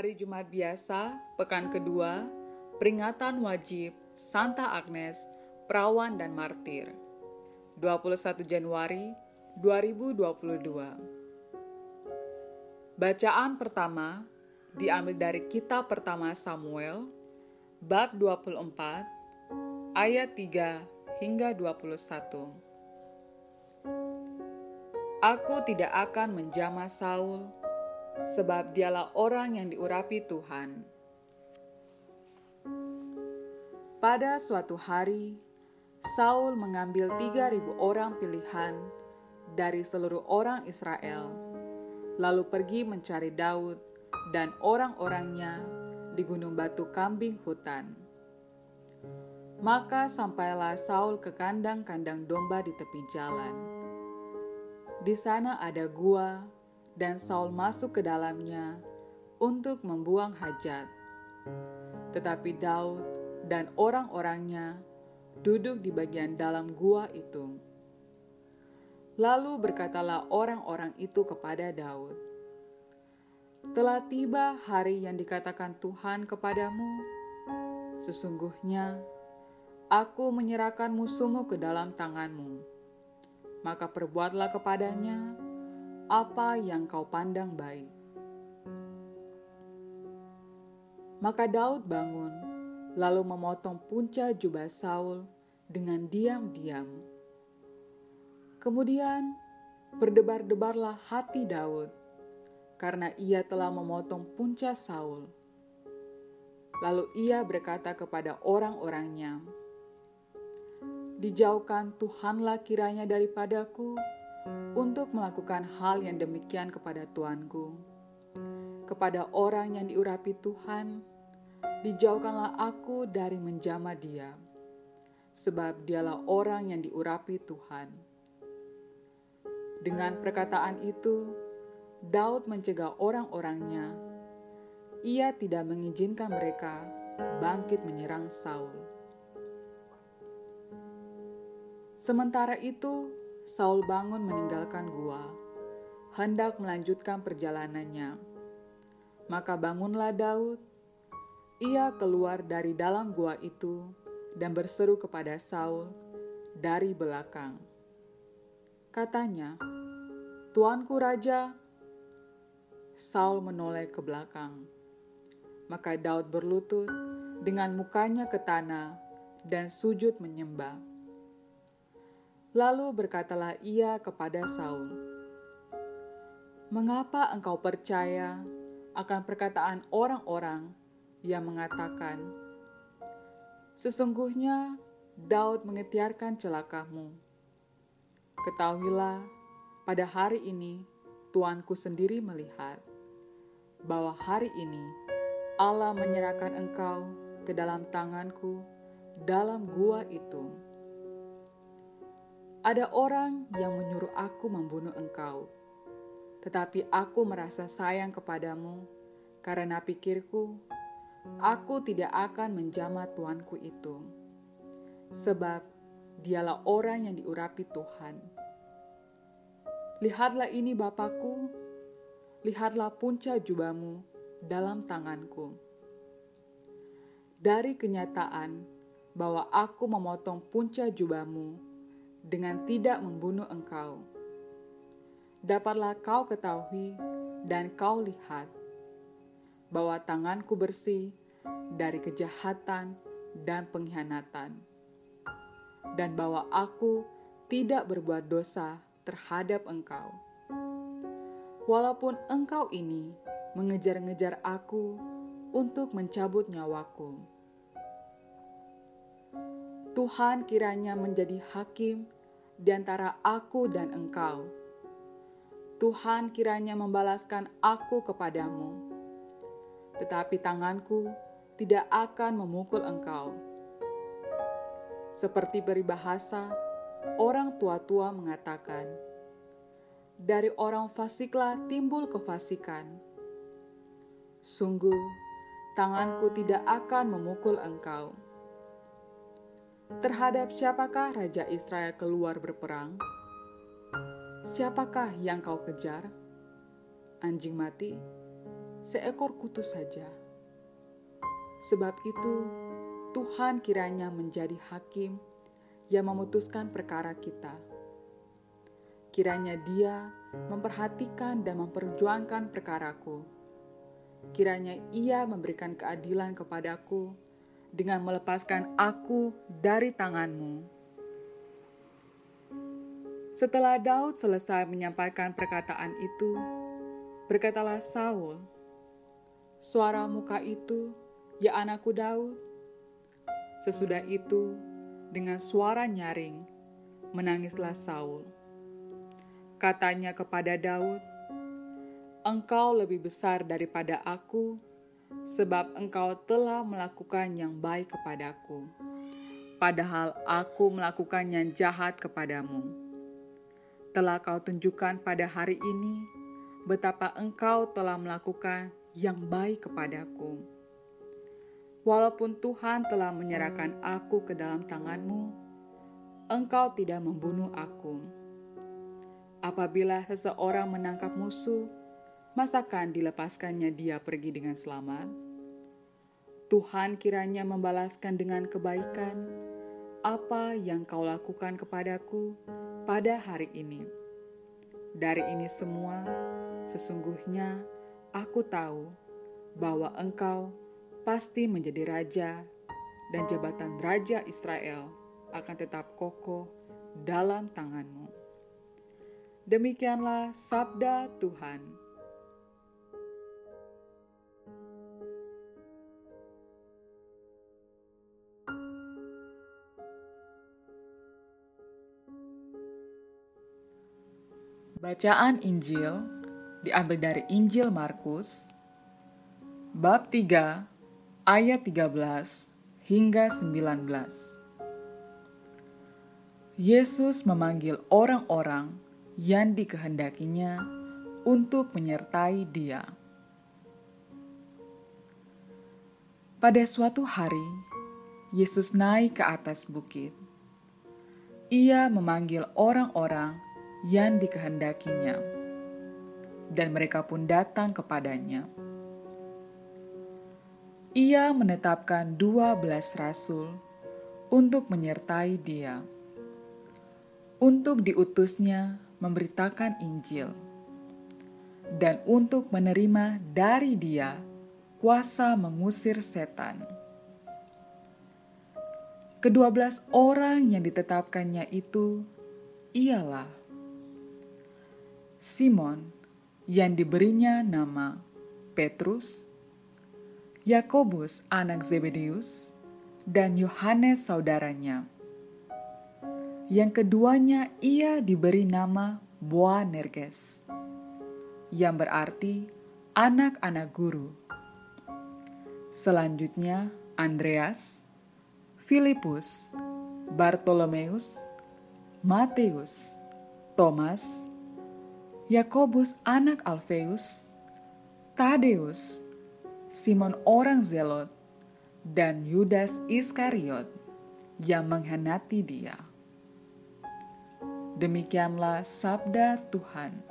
Hari Jumat biasa, pekan kedua, peringatan wajib Santa Agnes, Perawan dan Martir. 21 Januari 2022. Bacaan pertama diambil dari kitab pertama Samuel bab 24 ayat 3 hingga 21. Aku tidak akan menjamah Saul sebab dialah orang yang diurapi Tuhan. Pada suatu hari, Saul mengambil 3.000 orang pilihan dari seluruh orang Israel, lalu pergi mencari Daud dan orang-orangnya di gunung batu kambing hutan. Maka sampailah Saul ke kandang-kandang domba di tepi jalan. Di sana ada gua, dan Saul masuk ke dalamnya untuk membuang hajat. Tetapi Daud dan orang-orangnya duduk di bagian dalam gua itu. Lalu berkatalah orang-orang itu kepada Daud, "Telah tiba hari yang dikatakan Tuhan kepadamu. Sesungguhnya aku menyerahkan musuhmu ke dalam tanganmu. Maka perbuatlah kepadanya apa yang kau pandang baik." Maka Daud bangun lalu memotong punca jubah Saul dengan diam-diam. Kemudian berdebar-debarlah hati Daud karena ia telah memotong punca Saul. Lalu ia berkata kepada orang-orangnya, "Dijauhkan Tuhanlah kiranya daripadaku untuk melakukan hal yang demikian kepada tuanku, kepada orang yang diurapi Tuhan." dijauhkanlah aku dari menjamah dia, sebab dialah orang yang diurapi Tuhan. Dengan perkataan itu, Daud mencegah orang-orangnya. Ia tidak mengizinkan mereka bangkit menyerang Saul. Sementara itu, Saul bangun meninggalkan gua, hendak melanjutkan perjalanannya. Maka bangunlah Daud, ia keluar dari dalam gua itu dan berseru kepada Saul dari belakang. Katanya, "Tuanku raja." Saul menoleh ke belakang. Maka Daud berlutut dengan mukanya ke tanah dan sujud menyembah. Lalu berkatalah ia kepada Saul, "Mengapa engkau percaya akan perkataan orang-orang ia mengatakan, Sesungguhnya Daud mengetiarkan celakamu. Ketahuilah, pada hari ini Tuanku sendiri melihat bahwa hari ini Allah menyerahkan engkau ke dalam tanganku dalam gua itu. Ada orang yang menyuruh aku membunuh engkau, tetapi aku merasa sayang kepadamu karena pikirku Aku tidak akan menjamah tuanku itu, sebab dialah orang yang diurapi Tuhan. Lihatlah ini Bapakku, lihatlah punca jubahmu dalam tanganku. Dari kenyataan bahwa aku memotong punca jubahmu dengan tidak membunuh engkau, dapatlah kau ketahui dan kau lihat bahwa tanganku bersih dari kejahatan dan pengkhianatan, dan bahwa aku tidak berbuat dosa terhadap engkau. Walaupun engkau ini mengejar-ngejar aku untuk mencabut nyawaku. Tuhan kiranya menjadi hakim di antara aku dan engkau. Tuhan kiranya membalaskan aku kepadamu tetapi tanganku tidak akan memukul engkau. Seperti peribahasa, orang tua-tua mengatakan, dari orang fasiklah timbul kefasikan. Sungguh, tanganku tidak akan memukul engkau. Terhadap siapakah Raja Israel keluar berperang? Siapakah yang kau kejar? Anjing mati? seekor kutu saja. Sebab itu, Tuhan kiranya menjadi hakim yang memutuskan perkara kita. Kiranya Dia memperhatikan dan memperjuangkan perkaraku. Kiranya Ia memberikan keadilan kepadaku dengan melepaskan aku dari tanganmu. Setelah Daud selesai menyampaikan perkataan itu, berkatalah Saul, "Suara muka itu, ya anakku Daud." Sesudah itu, dengan suara nyaring, menangislah Saul. Katanya kepada Daud, "Engkau lebih besar daripada aku." Sebab engkau telah melakukan yang baik kepadaku, padahal aku melakukan yang jahat kepadamu. Telah kau tunjukkan pada hari ini betapa engkau telah melakukan yang baik kepadaku. Walaupun Tuhan telah menyerahkan aku ke dalam tanganmu, engkau tidak membunuh aku. Apabila seseorang menangkap musuh, masakan dilepaskannya dia pergi dengan selamat? Tuhan kiranya membalaskan dengan kebaikan apa yang kau lakukan kepadaku pada hari ini. Dari ini semua, sesungguhnya aku tahu bahwa engkau pasti menjadi raja dan jabatan raja Israel akan tetap kokoh dalam tanganmu. Demikianlah sabda Tuhan. Bacaan Injil diambil dari Injil Markus bab 3 ayat 13 hingga 19. Yesus memanggil orang-orang yang dikehendakinya untuk menyertai dia. Pada suatu hari, Yesus naik ke atas bukit. Ia memanggil orang-orang yang dikehendakinya, dan mereka pun datang kepadanya. Ia menetapkan dua belas rasul untuk menyertai dia, untuk diutusnya memberitakan Injil, dan untuk menerima dari dia kuasa mengusir setan. Kedua belas orang yang ditetapkannya itu ialah Simon yang diberinya nama Petrus, Yakobus anak Zebedeus, dan Yohanes saudaranya. Yang keduanya ia diberi nama Boanerges, yang berarti anak-anak guru. Selanjutnya Andreas, Filipus, Bartolomeus, Mateus, Thomas, Yakobus anak Alfeus, Tadeus, Simon orang Zelot, dan Yudas Iskariot yang mengkhianati dia. Demikianlah sabda Tuhan.